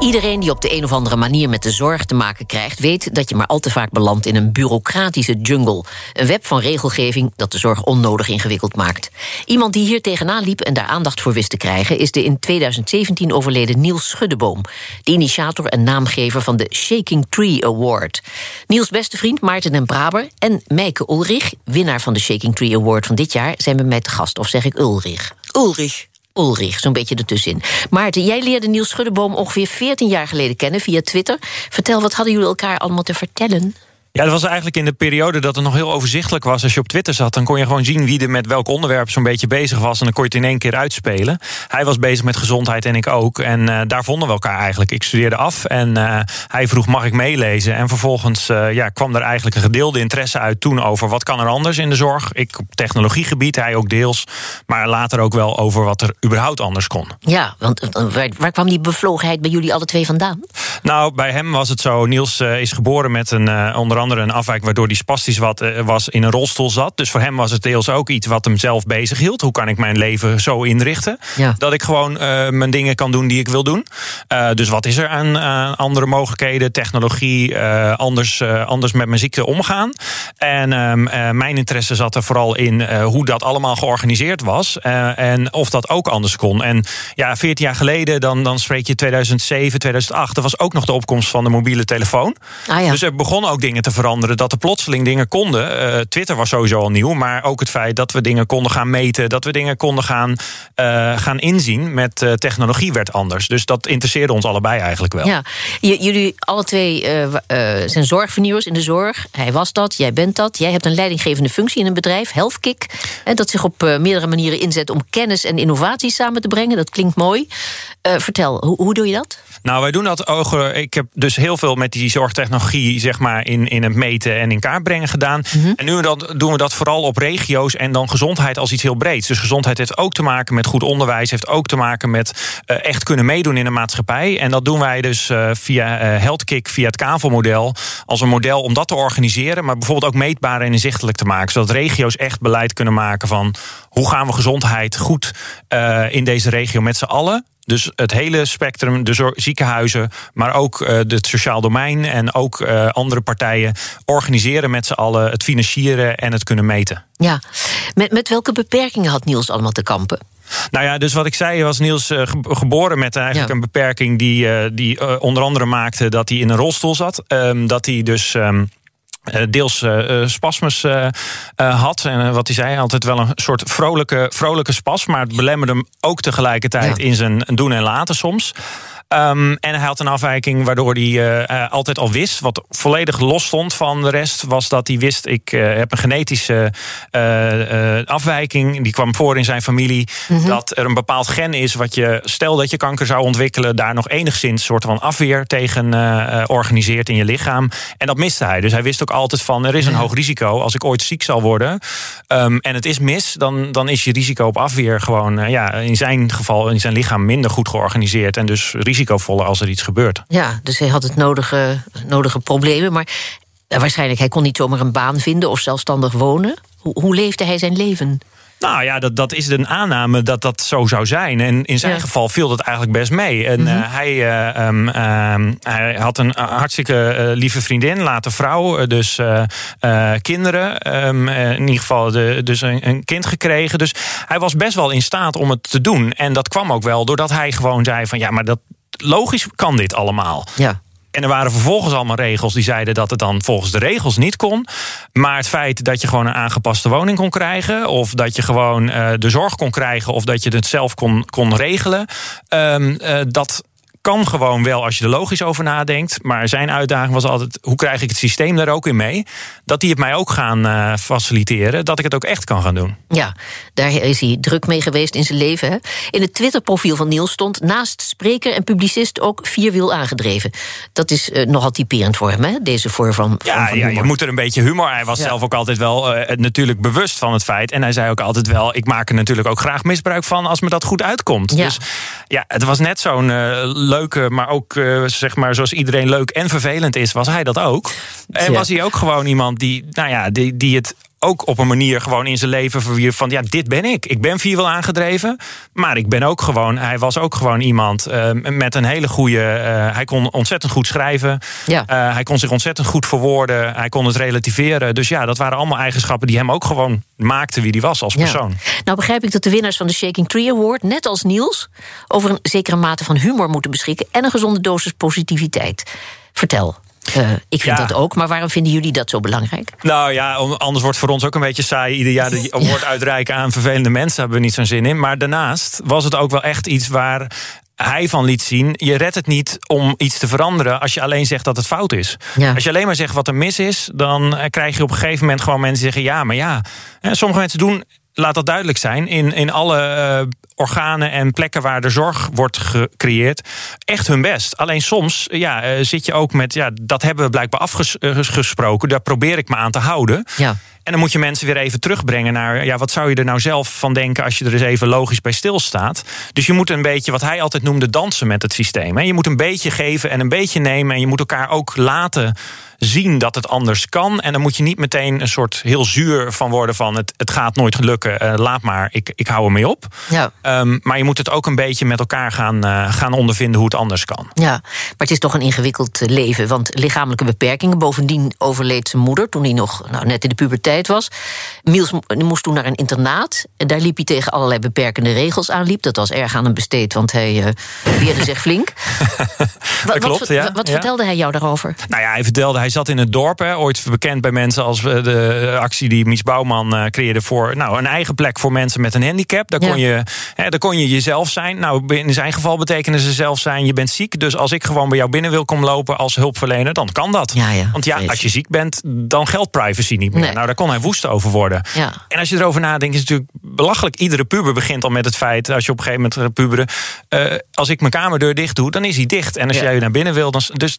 Iedereen die op de een of andere manier met de zorg te maken krijgt, weet dat je maar al te vaak belandt in een bureaucratische jungle. Een web van regelgeving dat de zorg onnodig ingewikkeld maakt. Iemand die hier tegenaan liep en daar aandacht voor wist te krijgen, is de in 2017 overleden Niels Schuddeboom. De initiator en naamgever van de Shaking Tree Award. Niels' beste vriend Maarten en Braber en Meike Ulrich, winnaar van de Shaking Tree Award van dit jaar, zijn bij mij te gast. Of zeg ik Ulrich? Ulrich. Zo'n beetje ertussenin. Maarten, jij leerde Niels Schuddeboom ongeveer 14 jaar geleden kennen via Twitter. Vertel, wat hadden jullie elkaar allemaal te vertellen? Ja, dat was eigenlijk in de periode dat het nog heel overzichtelijk was. Als je op Twitter zat, dan kon je gewoon zien wie er met welk onderwerp zo'n beetje bezig was. En dan kon je het in één keer uitspelen. Hij was bezig met gezondheid en ik ook. En uh, daar vonden we elkaar eigenlijk. Ik studeerde af en uh, hij vroeg: mag ik meelezen? En vervolgens uh, ja, kwam er eigenlijk een gedeelde interesse uit toen over wat kan er anders in de zorg. Ik op technologiegebied, hij ook deels. Maar later ook wel over wat er überhaupt anders kon. Ja, want waar, waar kwam die bevlogenheid bij jullie alle twee vandaan? Nou, bij hem was het zo. Niels is geboren met een onder andere een afwijk waardoor hij spastisch wat, uh, was in een rolstoel zat. Dus voor hem was het deels ook iets wat hem zelf bezig hield. Hoe kan ik mijn leven zo inrichten ja. dat ik gewoon uh, mijn dingen kan doen die ik wil doen? Uh, dus wat is er aan andere mogelijkheden, technologie, anders, anders met mijn ziekte omgaan? En ehm, mijn interesse zat er vooral in hoe dat allemaal georganiseerd was en of dat ook anders kon. En ja, 14 jaar geleden, dan, dan spreek je 2007, 2008, er was ook nog de opkomst van de mobiele telefoon. Ah, ja. Dus er begonnen ook dingen te veranderen, dat er plotseling dingen konden. Uh, Twitter was sowieso al nieuw, maar ook het feit dat we dingen konden gaan meten, dat we dingen konden gaan, uh, gaan inzien met uh, technologie werd anders. Dus dat interesseerde ons allebei eigenlijk wel. Ja, jullie alle twee zijn zorgvernieuwers in de zorg. Hij was dat, jij bent dat. Jij hebt een leidinggevende functie in een bedrijf, HealthKick, en dat zich op meerdere manieren inzet om kennis en innovatie samen te brengen. Dat klinkt mooi. vertel, hoe doe je dat? Nou, wij doen dat ogen. Ik heb dus heel veel met die zorgtechnologie, zeg maar, in, in het meten en in kaart brengen gedaan. Mhm. Mm -hmm. En nu dat, doen we dat vooral op regio's en dan gezondheid als iets heel breeds. Dus gezondheid heeft ook te maken met goed onderwijs, heeft ook te maken met uh, echt kunnen meedoen in de maatschappij. En dat doen wij dus uh, via uh, HealthKick, via het KAVO-model, als een model om dat te organiseren, maar bijvoorbeeld ook meetbaar en inzichtelijk te maken. Zodat regio's echt beleid kunnen maken van hoe gaan we gezondheid goed in deze regio met z'n allen. Dus het hele spectrum, de ziekenhuizen, maar ook uh, het sociaal domein en ook uh, andere partijen organiseren met z'n allen het financieren en het kunnen meten. Ja, met, met welke beperkingen had Niels allemaal te kampen? Nou ja, dus wat ik zei, was Niels uh, geboren met eigenlijk ja. een beperking die, uh, die onder andere maakte dat hij in een rolstoel zat. Um, dat hij dus. Um, uh, deels uh, spasmus uh, had. En wat hij zei, altijd wel een soort vrolijke, vrolijke spas. Maar het belemmerde hem ook tegelijkertijd ja. in zijn doen en laten soms. Um, en hij had een afwijking waardoor hij uh, altijd al wist, wat volledig los stond van de rest, was dat hij wist: ik uh, heb een genetische uh, afwijking. Die kwam voor in zijn familie. Mm -hmm. Dat er een bepaald gen is wat je, stel dat je kanker zou ontwikkelen, daar nog enigszins soort van afweer tegen organiseert in je lichaam. En dat miste hij. Dus hij wist ook altijd van: er is een hoog risico. Als ik ooit ziek zal worden um, en het is mis, dan, dan is je risico op afweer gewoon, ja, in zijn geval, in zijn lichaam minder goed georganiseerd. En dus risico risicovoller als er iets gebeurt. Ja, dus hij had het nodige, nodige problemen. Maar waarschijnlijk, hij kon niet zomaar een baan vinden of zelfstandig wonen. Hoe, hoe leefde hij zijn leven? Nou ja, dat, dat is een aanname dat dat zo zou zijn. En in zijn ja. geval viel dat eigenlijk best mee. En mm -hmm. uh, hij, uh, um, uh, hij had een hartstikke lieve vriendin, later vrouw. Dus kinderen. Um, in ieder geval de, dus een, een, kind gekregen. Dus hij was best wel in staat om het te doen. En dat kwam ook wel doordat hij gewoon zei van... ja, maar dat, logisch kan dit allemaal. Ja. En er waren vervolgens allemaal regels die zeiden dat het dan volgens de regels niet kon. Maar het feit dat je gewoon een aangepaste woning kon krijgen, of dat je gewoon uh, de zorg kon krijgen, of dat je het zelf kon, kon regelen, um, uh, dat kan gewoon wel als je er logisch over nadenkt. Maar zijn uitdaging was altijd: hoe krijg ik het systeem daar ook in mee? Dat die het mij ook gaan uh, faciliteren, dat ik het ook echt kan gaan doen. Ja, daar is hij druk mee geweest in zijn leven. Hè? In het Twitter-profiel van Niels stond naast spreker en publicist ook vierwiel aangedreven. Dat is uh, nogal typerend voor hem, hè? deze vorm van. Ja, van ja, je moet er een beetje humor. Hij was ja. zelf ook altijd wel uh, natuurlijk bewust van het feit. En hij zei ook altijd wel: ik maak er natuurlijk ook graag misbruik van als me dat goed uitkomt. Ja. Dus ja, het was net zo'n leuke, maar ook zeg maar zoals iedereen leuk en vervelend is, was hij dat ook. En was hij ook gewoon iemand die, nou ja, die, die het ook op een manier gewoon in zijn leven verwierf van ja, dit ben ik. Ik ben vierwiel aangedreven, maar ik ben ook gewoon, hij was ook gewoon iemand uh, met een hele goede, uh, hij kon ontzettend goed schrijven. Ja. Uh, hij kon zich ontzettend goed verwoorden, hij kon het relativeren. Dus ja, dat waren allemaal eigenschappen die hem ook gewoon maakten wie hij was als persoon. Ja. Nou begrijp ik dat de winnaars van de Shaking Tree Award, net als Niels, over een zekere mate van humor moeten beschikken en een gezonde dosis positiviteit. Vertel. Uh, ik vind Ja. dat ook, maar waarom vinden jullie dat zo belangrijk? Nou ja, anders wordt voor ons ook een beetje saai. Ieder jaar de award uitreiken aan vervelende mensen hebben we niet zo'n zin in. Maar daarnaast was het ook wel echt iets waar hij van liet zien. Je redt het niet om iets te veranderen als je alleen zegt dat het fout is. Ja. Als je alleen maar zegt wat er mis is, dan eh, krijg je op een gegeven moment gewoon mensen die zeggen: ja, maar ja. Eh, Sommige mensen doen. Laat dat duidelijk zijn. In, in alle eh, organen en plekken waar de zorg wordt gecreëerd. Echt hun best. Alleen soms ja, eh, zit je ook met. Ja, dat hebben we blijkbaar afgesproken. Daar probeer ik me aan te houden. Ja. En dan moet je mensen weer even terugbrengen naar. Ja, wat zou je er nou zelf van denken als je er eens even logisch bij stilstaat? Dus je moet een beetje, wat hij altijd noemde, dansen met het systeem. hè. Je moet een beetje geven en een beetje nemen. En je moet elkaar ook laten zien dat het anders kan. En dan moet je niet meteen een soort heel zuur van worden van het, het gaat nooit lukken. eh, laat maar, ik, ik hou ermee op. Ja. Ehm, maar je moet het ook een beetje met elkaar gaan, eh, gaan ondervinden hoe het anders kan. Ja, maar het is toch een ingewikkeld eh, leven. Want lichamelijke beperkingen. Bovendien overleed zijn moeder toen hij nog nou, net in de puberteit was. Miels mo- moest toen naar een internaat. En daar liep hij tegen allerlei beperkende regels aan. Liep. Dat was erg aan hem besteed, want hij weerde zich flink. Wat, klopt, wat, ja, wat ja. vertelde hij jou daarover? Nou ja, hij vertelde, hij zat in het dorp, hè, ooit bekend bij mensen als eh, de actie die Mies Bouwman eh, creëerde voor nou, een eigen plek voor mensen met een handicap. Daar kon, je, hè, daar kon je jezelf zijn. Nou, in zijn geval betekenen ze zelf zijn, je bent ziek. Dus als ik gewoon bij jou binnen wil komen lopen als hulpverlener, dan kan dat. Ja, ja, Want ja, als je ziek bent, dan geldt privacy niet meer. Nee. Nou, daar kon hij woest over worden. En als je erover nadenkt, is het natuurlijk belachelijk. Iedere puber begint al met het feit, als je op een gegeven moment puberen, eh, als ik mijn kamerdeur dicht doe, dan is hij dicht. En als jij naar binnen wil, dan. Dus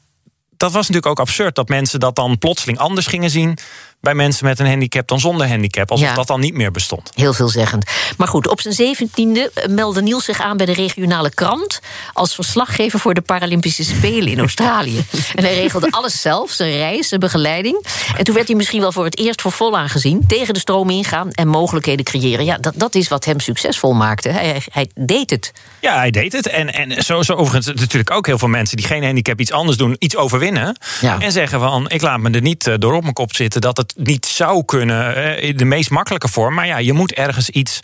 dat was natuurlijk ook absurd dat mensen dat dan plotseling anders gingen zien bij mensen met een handicap dan zonder handicap. Alsof Ja. dat dan niet meer bestond. Heel veelzeggend. Maar goed, op zijn zeventiende meldde Niels zich aan bij de regionale krant... als verslaggever voor de Paralympische Spelen in Australië. en hij regelde alles zelf, zijn reis, zijn begeleiding. En toen werd hij misschien wel voor het eerst voor vol aangezien... tegen de stroom ingaan en mogelijkheden creëren. Ja, dat, dat is wat hem succesvol maakte. Hij, hij, deed het. Ja, hij deed het. En, en zo, zo overigens natuurlijk ook heel veel mensen die geen handicap iets anders doen, iets overwinnen. Ja. En zeggen van, ik laat me er niet eh, door op mijn kop zitten dat het niet zou kunnen. eh, in de meest makkelijke vorm. Maar ja, je moet ergens iets,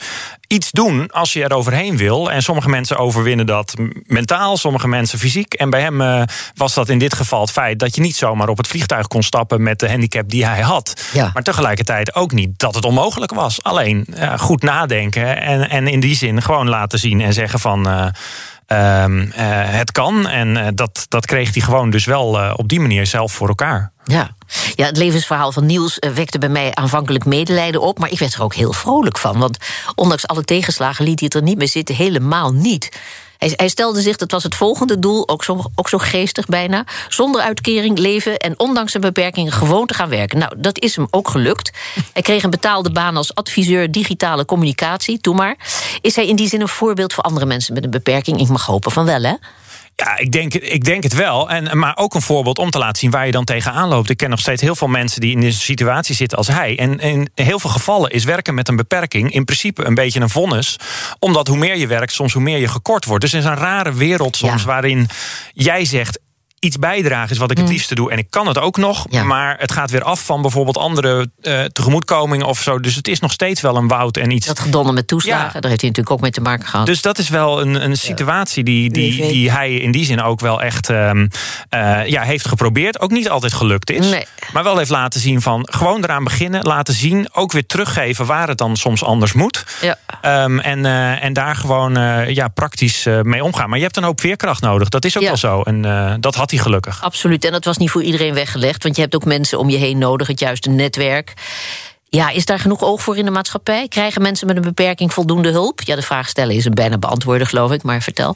iets doen als je er overheen wil. En sommige mensen overwinnen dat mentaal, sommige mensen fysiek. En bij hem eh, was dat in dit geval het feit dat je niet zomaar op het vliegtuig kon stappen met de handicap die hij had. Ja. Maar tegelijkertijd ook niet dat het onmogelijk was. Alleen ja, goed nadenken en, en in die zin gewoon laten zien en zeggen van. eh, eh, het kan. En eh, dat, dat kreeg hij gewoon dus wel eh, op die manier zelf voor elkaar. Ja. ja, het levensverhaal van Niels eh, wekte bij mij aanvankelijk medelijden op... maar ik werd er ook heel vrolijk van. Want ondanks alle tegenslagen liet hij het er niet mee zitten. Helemaal niet. Hij, stelde zich, dat was het volgende doel, ook zo, ook zo geestig bijna... zonder uitkering leven en ondanks zijn beperkingen gewoon te gaan werken. Nou, dat is hem ook gelukt. Hij kreeg een betaalde baan als adviseur digitale communicatie, doe maar. Is hij in die zin een voorbeeld voor andere mensen met een beperking? Ik mag hopen van wel, hè? Ja, ik denk, ik denk het wel. En, maar ook een voorbeeld om te laten zien waar je dan tegenaan loopt. Ik ken nog steeds heel veel mensen die in deze situatie zitten als hij. En in heel veel gevallen is werken met een beperking in principe een beetje een vonnis. Omdat hoe meer je werkt, soms hoe meer je gekort wordt. Dus het is een rare wereld soms Ja. waarin jij zegt. Iets bijdragen is wat ik het mm. liefste doe. En ik kan het ook nog. Maar het gaat weer af van bijvoorbeeld andere uh, tegemoetkomingen of zo. Dus het is nog steeds wel een woud en iets. Dat gedonnen met toeslagen, daar heeft hij natuurlijk ook mee te maken gehad. Dus dat is wel een, een situatie die, die, die hij in die zin ook wel echt um, uh, ja, heeft geprobeerd. Ook niet altijd gelukt is. Nee. Maar wel heeft laten zien van gewoon eraan beginnen. Laten zien. Ook weer teruggeven waar het dan soms anders moet. Ja. Um, en, uh, en daar gewoon ja, praktisch mee omgaan. Maar je hebt een hoop veerkracht nodig. Dat is ook wel zo. En dat had hij gelukkig. Absoluut. En dat was niet voor iedereen weggelegd. Want je hebt ook mensen om je heen nodig, het juiste netwerk. Ja, is daar genoeg oog voor in de maatschappij? Krijgen mensen met een beperking voldoende hulp? Ja, de vraag stellen is een bijna beantwoorden, geloof ik, maar vertel.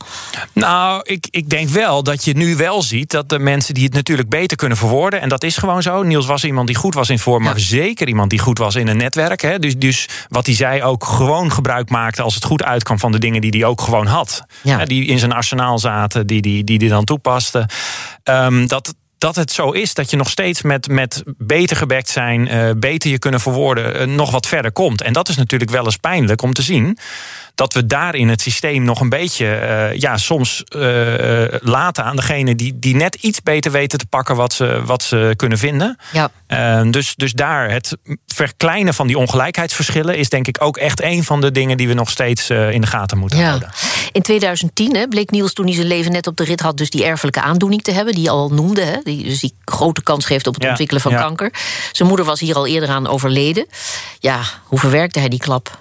Nou, ik, ik denk wel dat je nu wel ziet dat de mensen die het natuurlijk beter kunnen verwoorden, en dat is gewoon zo. Niels was iemand die goed was in vorm, maar zeker iemand die goed was in een netwerk. Hè. Dus, dus wat hij zei ook gewoon gebruik maakte als het goed uitkwam van de dingen die hij ook gewoon had. Ja. Die in zijn arsenaal zaten, die hij die, die, die dan toepaste. Um, dat, dat het zo is dat je nog steeds met, met beter gebekt zijn, uh, beter je kunnen verwoorden, uh, nog wat verder komt. En dat is natuurlijk wel eens pijnlijk om te zien dat we daar in het systeem nog een beetje, uh, ja, soms uh, laten aan degene die, die net iets beter weten te pakken wat ze, wat ze kunnen vinden. Ja. Uh, dus, dus daar het verkleinen van die ongelijkheidsverschillen is denk ik ook echt een van de dingen die we nog steeds in de gaten moeten ja. houden. In 2010 hè, bleek Niels toen hij zijn leven net op de rit had, dus die erfelijke aandoening te hebben, die je al noemde. Hè, die, dus die grote kans geeft op het ontwikkelen van kanker. Zijn moeder was hier al eerder aan overleden. Ja, hoe verwerkte hij die klap?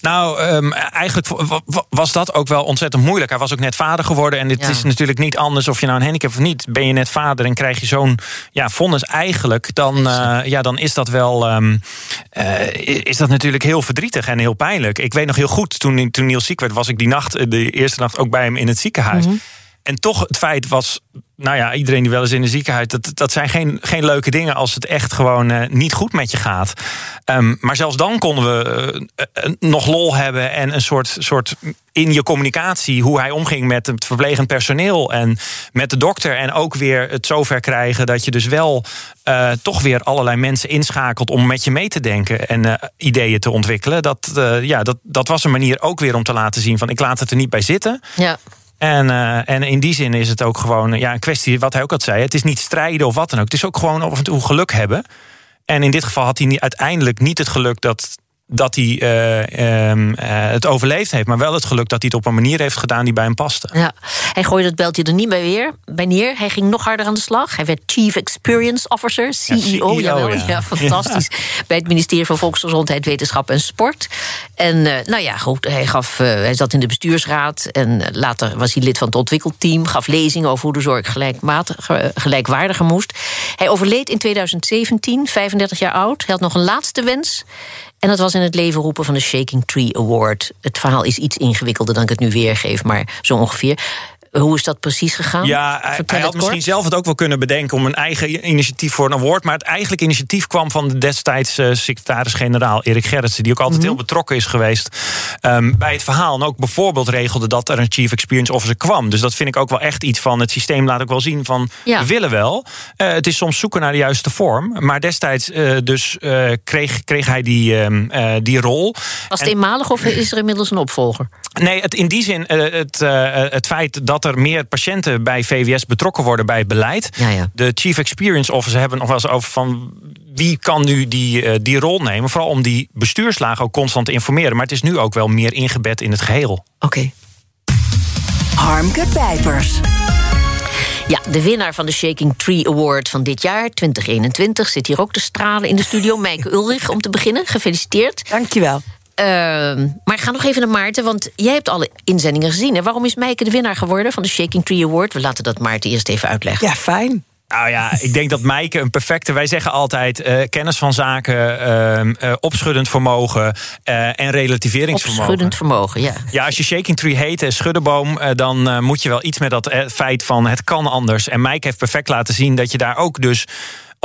Nou, um, eigenlijk was dat ook wel ontzettend moeilijk. Hij was ook net vader geworden. En het is natuurlijk niet anders of je nou een handicap of niet. Ben je net vader en krijg je zo'n ja, vonnis eigenlijk. Dan, uh, ja, dan is dat wel um, uh, is dat natuurlijk heel verdrietig en heel pijnlijk. Ik weet nog heel goed, toen, toen Niels ziek werd... was ik die nacht, de eerste nacht ook bij hem in het ziekenhuis. Mm -hmm. En toch het feit was nou ja, iedereen die wel eens in een ziekenhuis. Dat, dat zijn geen, geen leuke dingen als het echt gewoon uh, niet goed met je gaat. Um, maar zelfs dan konden we uh, nog lol hebben en een soort, soort in je communicatie, hoe hij omging met het verplegend personeel en met de dokter. En ook weer het zover krijgen dat je dus wel toch weer allerlei mensen inschakelt om met je mee te denken en ideeën te ontwikkelen. Dat, ja, dat, dat was een manier ook weer om te laten zien van ik laat het er niet bij zitten. Ja. En, uh, en in die zin is het ook gewoon ja, een kwestie, wat hij ook al zei. Het is niet strijden of wat dan ook. Het is ook gewoon af en toe geluk hebben. En in dit geval had hij uiteindelijk niet het geluk dat dat hij uh, uh, het overleefd heeft. Maar wel het geluk dat hij het op een manier heeft gedaan die bij hem paste. Ja, hij gooide het beltje er niet bij, weer, bij neer. Hij ging nog harder aan de slag. Hij werd Chief Experience Officer, CEO. Ja, CEO jawel, ja. ja fantastisch. Bij het ministerie van Volksgezondheid, Wetenschap en Sport. En uh, nou ja, goed, hij, gaf, hij zat in de bestuursraad. En later was hij lid van het ontwikkelteam. Gaf lezingen over hoe de zorg gelijkmatig, gelijkwaardiger moest. Hij overleed in 2017, 35 jaar oud. Hij had nog een laatste wens. En dat was in het leven roepen van de Shaking Tree Award. Het verhaal is iets ingewikkelder dan ik het nu weergeef, maar zo ongeveer. Hoe is dat precies gegaan? Ja, hij, had misschien zelf het ook wel kunnen bedenken om een eigen initiatief voor een award. Maar het eigenlijke initiatief kwam van de destijds uh, secretaris-generaal Erik Gerritsen, die ook altijd mhm. heel betrokken is geweest um, bij het verhaal. En ook bijvoorbeeld regelde dat er een Chief Experience Officer kwam. Dus dat vind ik ook wel echt iets van het systeem laat ook wel zien van ja. we willen wel. Uh, het is soms zoeken naar de juiste vorm. Maar destijds uh, dus kreeg, kreeg hij die, um, die rol. Was het eenmalig of is er inmiddels een opvolger? Nee, het, in die zin het, het feit dat er meer patiënten bij VWS betrokken worden bij het beleid. Ja, ja. De Chief Experience Officer hebben nog wel eens over van wie kan nu die, uh, die rol nemen. Vooral om die bestuurslagen ook constant te informeren. Maar het is nu ook wel meer ingebed in het geheel. Oké. Okay. Harmke Pijpers. Ja, de winnaar van de Shaking Tree Award van dit jaar, 2021, zit hier ook te stralen in de studio. Mijke Ulrich, om te beginnen. Gefeliciteerd. Dankjewel. Uh, maar ik ga nog even naar Maarten, want jij hebt alle inzendingen gezien. En waarom is Meike de winnaar geworden van de Shaking Tree Award? We laten dat Maarten eerst even uitleggen. Ja, fijn. Nou ja, ik denk dat Meike een perfecte. Wij zeggen altijd uh, kennis van zaken, uh, opschuddend vermogen uh, en relativeringsvermogen. Opschuddend vermogen, ja. Ja, als je Shaking Tree heet en schuddenboom, dan moet je wel iets met dat feit van het kan anders. En Meike heeft perfect laten zien dat je daar ook dus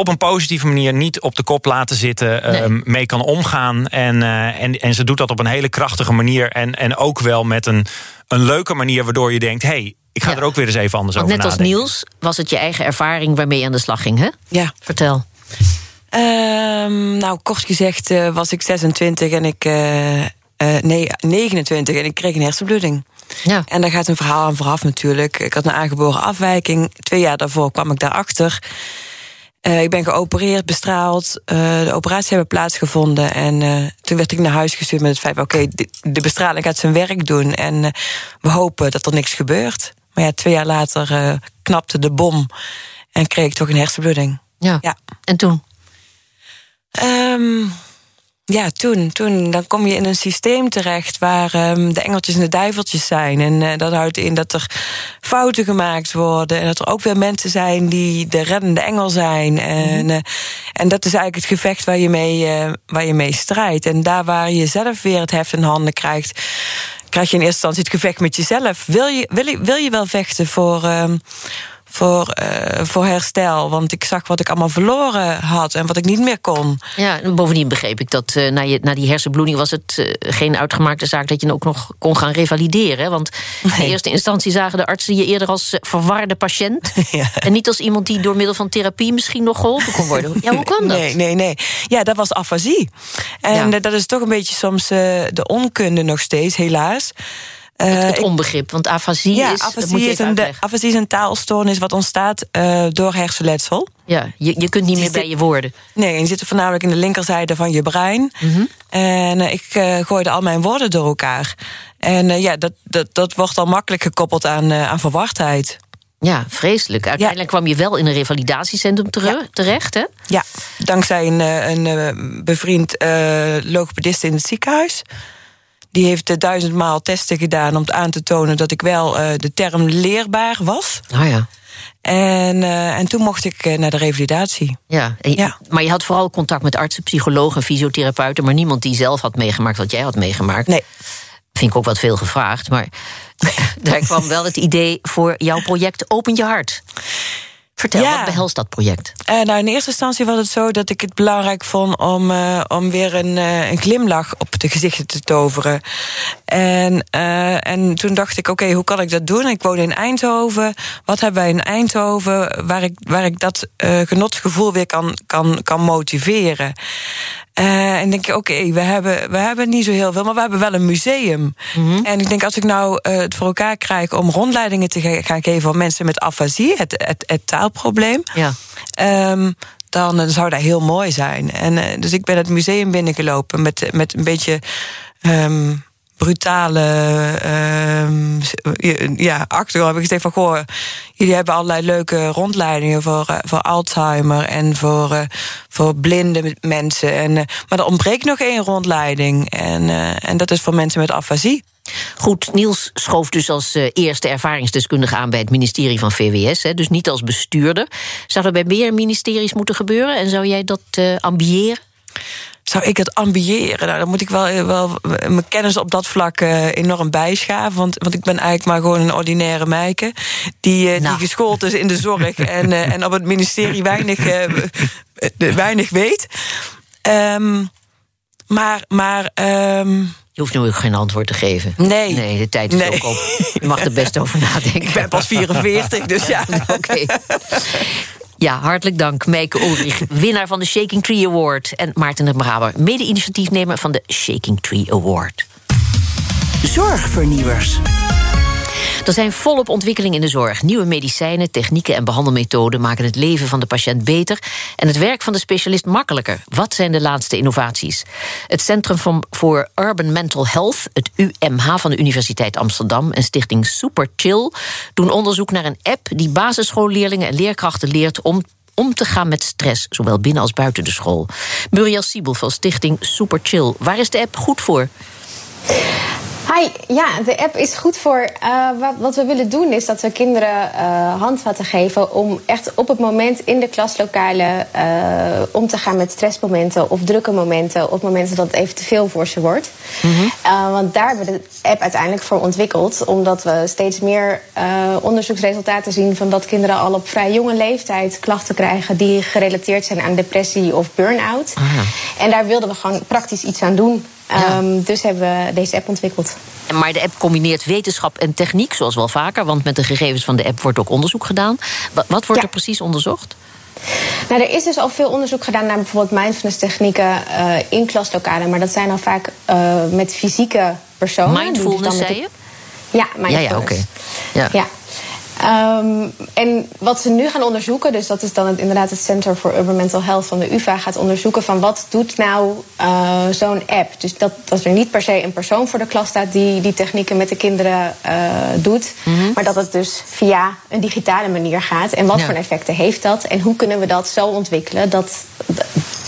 op een positieve manier niet op de kop laten zitten, nee. uh, mee kan omgaan. En, uh, en, en ze doet dat op een hele krachtige manier. En, en ook wel met een, een leuke manier waardoor je denkt: hé, hey, ik ga ja. er ook weer eens even anders Want over net nadenken. als Niels was het je eigen ervaring waarmee je aan de slag ging, hè? Ja. Vertel. Um, nou, kort gezegd uh, was ik 26 en ik. nee, 29 en ik kreeg een hersenbloeding. Ja. En daar gaat een verhaal aan vooraf natuurlijk. Ik had een aangeboren afwijking. Twee jaar daarvoor kwam ik daarachter. Uh, ik ben geopereerd, bestraald. Uh, de operatie hebben plaatsgevonden. En uh, toen werd ik naar huis gestuurd met het feit... oké, okay, de, bestraling gaat zijn werk doen. En we hopen dat er niks gebeurt. Maar ja, twee jaar later knapte de bom. En kreeg ik toch een hersenbloeding. Ja. ja. En toen? Um, ja, toen, toen. Dan kom je in een systeem terecht waar um, de engeltjes en de duiveltjes zijn. En uh, dat houdt in dat er fouten gemaakt worden. En dat er ook weer mensen zijn die de reddende engel zijn. En, uh, en dat is eigenlijk het gevecht waar je, mee, uh, waar je mee strijdt. En daar waar je zelf weer het heft in handen krijgt krijg je in eerste instantie het gevecht met jezelf. Wil je, wil je, wil je wel vechten voor, um, voor, uh, voor herstel. Want ik zag wat ik allemaal verloren had en wat ik niet meer kon. Ja, en bovendien begreep ik dat uh, na, je, na die hersenbloeding was het uh, geen uitgemaakte zaak dat je ook nog kon gaan revalideren. Want nee. in eerste instantie zagen de artsen je eerder als verwarde patiënt. Ja. En niet als iemand die door middel van therapie misschien nog geholpen kon worden. Ja, hoe kwam dat? Nee, nee, nee. Ja, dat was afasie. En ja. dat is toch een beetje soms de onkunde nog steeds, helaas. Het, het, onbegrip, want afasie ja, is... Afasie is, een, de, afasie is een taalstoornis wat ontstaat uh, door hersenletsel. Ja, je, je kunt niet meer bij je woorden. Nee, je zit voornamelijk in de linkerzijde van je brein. Mm -hmm. En uh, ik uh, gooide al mijn woorden door elkaar. En ja, dat, dat, dat wordt al makkelijk gekoppeld aan, aan verwardheid. Ja, vreselijk. Uiteindelijk ja. kwam je wel in een revalidatiecentrum ja. terecht, hè? Ja, dankzij een, een bevriend logopedist in het ziekenhuis. Die heeft duizendmaal testen gedaan om aan te tonen dat ik wel uh, de term leerbaar was. Ah ja. En, uh, en toen mocht ik uh, naar de revalidatie. Ja, je, ja, maar je had vooral contact met artsen, psychologen, fysiotherapeuten, maar niemand die zelf had meegemaakt wat jij had meegemaakt. Nee. Vind ik ook wat veel gevraagd, maar daar kwam wel het idee voor jouw project Open je hart. Vertel, ja. wat behelst dat project? Uh, nou, in eerste instantie was het zo dat ik het belangrijk vond om, uh, om weer een, uh, een glimlach op de gezichten te toveren. En, en toen dacht ik, oké, okay, hoe kan ik dat doen? Ik woon in Eindhoven. Wat hebben wij in Eindhoven waar ik, waar ik dat genotsgevoel weer kan, kan, kan motiveren? Uh, en denk je, oké, okay, we, hebben, we hebben niet zo heel veel, maar we hebben wel een museum. Mm -hmm. En ik denk, als ik nou uh, het voor elkaar krijg om rondleidingen te gaan geven aan mensen met afasie, het, het, het taalprobleem. Ja. Um, dan, dan zou dat heel mooi zijn. En uh, dus ik ben het museum binnengelopen met, met een beetje. Um, brutale uh, ja, achtergrond heb ik gezegd van... goh, jullie hebben allerlei leuke rondleidingen voor, uh, voor Alzheimer... en voor, uh, voor blinde mensen. En, maar er ontbreekt nog één rondleiding. En, en dat is voor mensen met afasie. Goed, Niels schoof dus als eerste ervaringsdeskundige aan bij het ministerie van VWS, dus niet als bestuurder. Zou dat bij meer ministeries moeten gebeuren en zou jij dat ambiëren? Zou ik het ambiëren? Nou, dan moet ik wel, wel mijn kennis op dat vlak uh, enorm bijschaven. Want, want ik ben eigenlijk maar gewoon een ordinaire meike... die, uh, nou. die geschoold is in de zorg en, uh, en op het ministerie weinig, weinig weet. Um, maar... maar um, je hoeft nu ook geen antwoord te geven. Nee. Nee, de tijd is nee. ook op. Je mag er best over nadenken. Ik ben pas 44, dus ja. Oké. Okay. Ja, hartelijk dank, Meike Ulrich, winnaar van de Shaking Tree Award. En Maarten de Braber, mede-initiatiefnemer van de Shaking Tree Award. Zorgvernieuwers. Er zijn volop ontwikkelingen in de zorg. Nieuwe medicijnen, technieken en behandelmethoden maken het leven van de patiënt beter en het werk van de specialist makkelijker. Wat zijn de laatste innovaties? Het Centrum voor Urban Mental Health, het UMH van de Universiteit Amsterdam en Stichting Super Chill doen onderzoek naar een app die basisschoolleerlingen en leerkrachten leert om om te gaan met stress, zowel binnen als buiten de school. Muriel Siebel van Stichting Super Chill. Waar is de app goed voor? Hi, ja, de app is goed voor. Uh, wat, wat, we willen doen is dat we kinderen uh, handvatten geven om echt op het moment in de klaslokalen uh, om te gaan met stressmomenten of drukke momenten, op momenten dat het even te veel voor ze wordt. Mm -hmm. want daar hebben we de app uiteindelijk voor ontwikkeld, omdat we steeds meer onderzoeksresultaten zien van dat kinderen al op vrij jonge leeftijd klachten krijgen die gerelateerd zijn aan depressie of burn-out. En daar wilden we gewoon praktisch iets aan doen. Ja. Um, dus hebben we deze app ontwikkeld. Maar de app combineert wetenschap en techniek, zoals wel vaker. Want met de gegevens van de app wordt ook onderzoek gedaan. Wat wordt ja. er precies onderzocht? Nou, er is dus al veel onderzoek gedaan naar bijvoorbeeld mindfulness technieken uh, in klaslokalen. Maar dat zijn dan vaak uh, met fysieke personen. Mindfulness, zei je? Ja, mindfulness. Ja, ja, oké. Ja. ja. Ehm, en wat ze nu gaan onderzoeken, dus dat is dan het, inderdaad het Center for Urban Mental Health van de UVA, gaat onderzoeken van wat doet nou uh, zo'n app. Dus dat, dat er niet per se een persoon voor de klas staat die die technieken met de kinderen uh, doet, Mhm. maar dat het dus via een digitale manier gaat. En wat Ja. voor effecten heeft dat? En hoe kunnen we dat zo ontwikkelen dat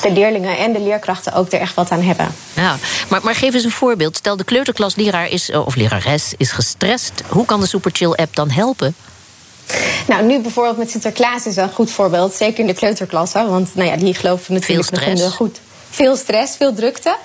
de leerlingen en de leerkrachten ook er echt wat aan hebben? Ja, maar, maar geef eens een voorbeeld. Stel, de kleuterklasleraar is, eh, of lerares is gestrest. Hoe kan de Superchill-app dan helpen? Nou, nu bijvoorbeeld met Sinterklaas is een goed voorbeeld. Zeker in de kleuterklasse. Want nou ja, die geloven natuurlijk nog in de goed. Veel stress, veel drukte.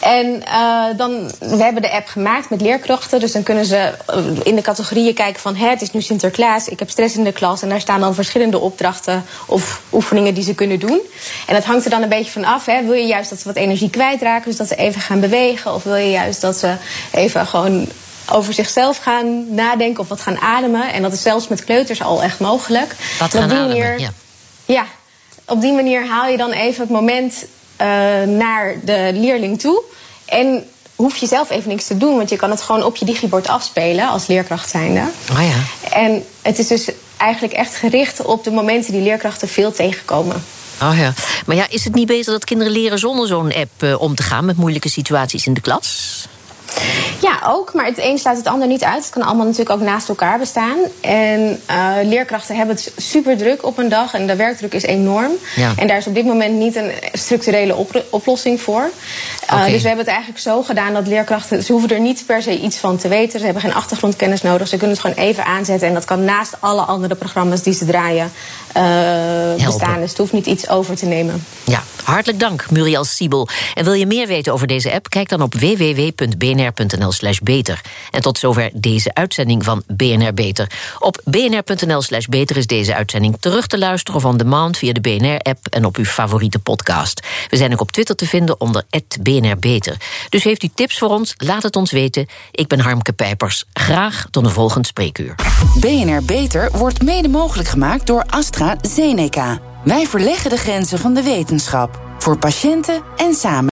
En eh, dan, we hebben de app gemaakt met leerkrachten. Dus dan kunnen ze eh, in de categorieën kijken van... Hè, het is nu Sinterklaas, ik heb stress in de klas. En daar staan dan verschillende opdrachten of oefeningen die ze kunnen doen. En dat hangt er dan een beetje van af. Hè. Wil je juist dat ze wat energie kwijtraken, dus dat ze even gaan bewegen? Of wil je juist dat ze even gewoon over zichzelf gaan nadenken of wat gaan ademen? En dat is zelfs met kleuters al echt mogelijk. Wat gaan ademen, manier- ja. ja, op die manier haal je dan even het moment eh, naar de leerling toe. En hoef je zelf even niks te doen, want je kan het gewoon op je digibord afspelen als leerkracht zijnde. Oh ja. En het is dus eigenlijk echt gericht op de momenten die leerkrachten veel tegenkomen. Oh ja. Maar ja, is het niet beter dat kinderen leren zonder zo'n app eh, om te gaan met moeilijke situaties in de klas? Ook. Maar het een sluit het ander niet uit. Het kan allemaal natuurlijk ook naast elkaar bestaan. En eh, leerkrachten hebben het super druk op een dag. En de werkdruk is enorm. Ja. En daar is op dit moment niet een structurele op- oplossing voor. Eh. Dus we hebben het eigenlijk zo gedaan dat leerkrachten... ze hoeven er niet per se iets van te weten. Ze hebben geen achtergrondkennis nodig. Ze kunnen het gewoon even aanzetten. En dat kan naast alle andere programma's die ze draaien eh, bestaan. Dus het hoeft niet iets over te nemen. Ja, hartelijk dank, Muriel Siebel. En wil je meer weten over deze app? Kijk dan op beter. En tot zover deze uitzending van BNR Beter. Op bnr.nl/slash beter is deze uitzending terug te luisteren of on demand via de BNR-app en op uw favoriete podcast. We zijn ook op Twitter te vinden onder BNR Beter. Dus heeft u tips voor ons? Laat het ons weten. Ik ben Harmke Pijpers. Graag tot een volgend spreekuur. BNR Beter wordt mede mogelijk gemaakt door AstraZeneca. Wij verleggen de grenzen van de wetenschap. Voor patiënten en samen.